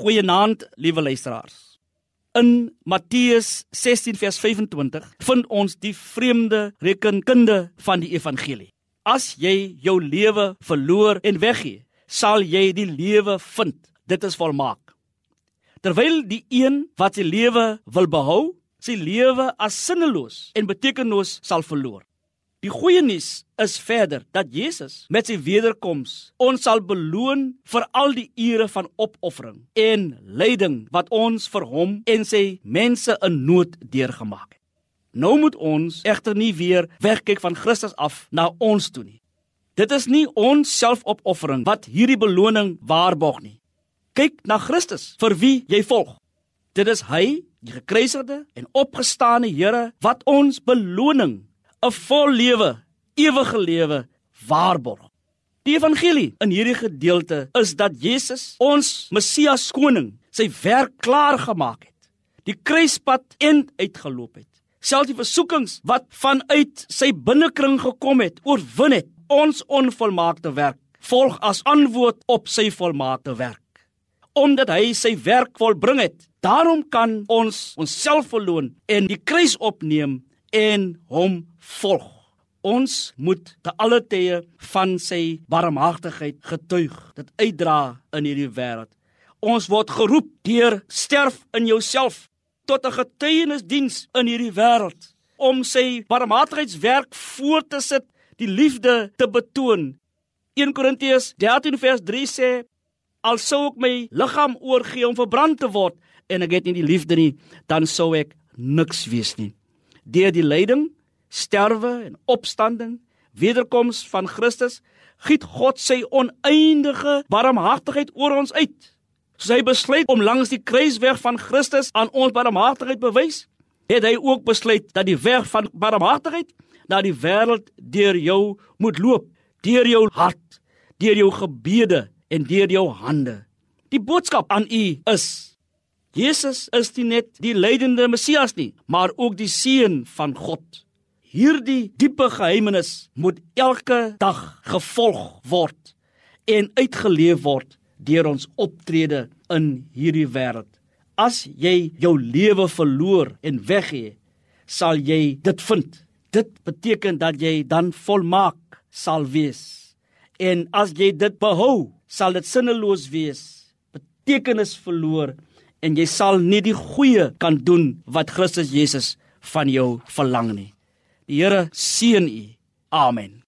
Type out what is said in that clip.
Goeienaand, liewe luisteraars. In Matteus 16 vers 25 vind ons die vreemde rekenkunde van die evangelie. As jy jou lewe verloor en weggee, sal jy die lewe vind. Dit is volmaak. Terwyl die een wat sy lewe wil behou, sy lewe as sinneloos en betekenloos sal verloor. Die goeie nuus is verder dat Jesus met sy wederkoms ons sal beloon vir al die ure van opoffering en lyding wat ons vir hom en sy mense in nood deurgemaak het. Nou moet ons egter nie weer wegkyk van Christus af na ons toe nie. Dit is nie ons selfopoffering wat hierdie beloning waarborg nie. Kyk na Christus vir wie jy volg. Dit is hy, die gekruisigde en opgestane Here wat ons beloning 'n vol lewe, ewige lewe waarborg. Die evangelie in hierdie gedeelte is dat Jesus, ons Messias koning, sy werk klaar gemaak het. Die kruispad end uitgeloop het. Selfs die versoekings wat vanuit sy binnekring gekom het, oorwin het. Ons onvolmaakte werk volg as antwoord op sy volmaakte werk. Omdat hy sy werk volbring het, daarom kan ons onsself verloon en die kruis opneem en hom volg. Ons moet te alle tye van sy barmhartigheid getuig, dit uitdra in hierdie wêreld. Ons word geroep deur sterf in jouself tot 'n getuienisdiens in hierdie wêreld om sy barmhartigheidswerk voort te sit, die liefde te betoon. 1 Korintiërs 13 vers 3 sê: Al sou ek my liggaam oorgee om verbrand te word en ek het nie die liefde nie, dan sou ek niks wees nie. Deur die lyding sterwe en opstanding, wederkoms van Christus, giet God sy oneindige barmhartigheid oor ons uit. Soos hy besluit om langs die kruisweg van Christus aan ons barmhartigheid bewys, het hy ook besluit dat die weg van barmhartigheid na die wêreld deur jou moet loop, deur jou hart, deur jou gebede en deur jou hande. Die boodskap aan u is Jesus is nie net die lydende Messias nie, maar ook die seun van God. Hierdie diepe geheimenis moet elke dag gevolg word en uitgeleef word deur ons optrede in hierdie wêreld. As jy jou lewe verloor en weggee, sal jy dit vind. Dit beteken dat jy dan volmaak sal wees. En as jy dit behou, sal dit sinneloos wees, betekenis verloor en jy sal nie die goeie kan doen wat Christus Jesus van jou verlang nie. Die Here seën u. Amen.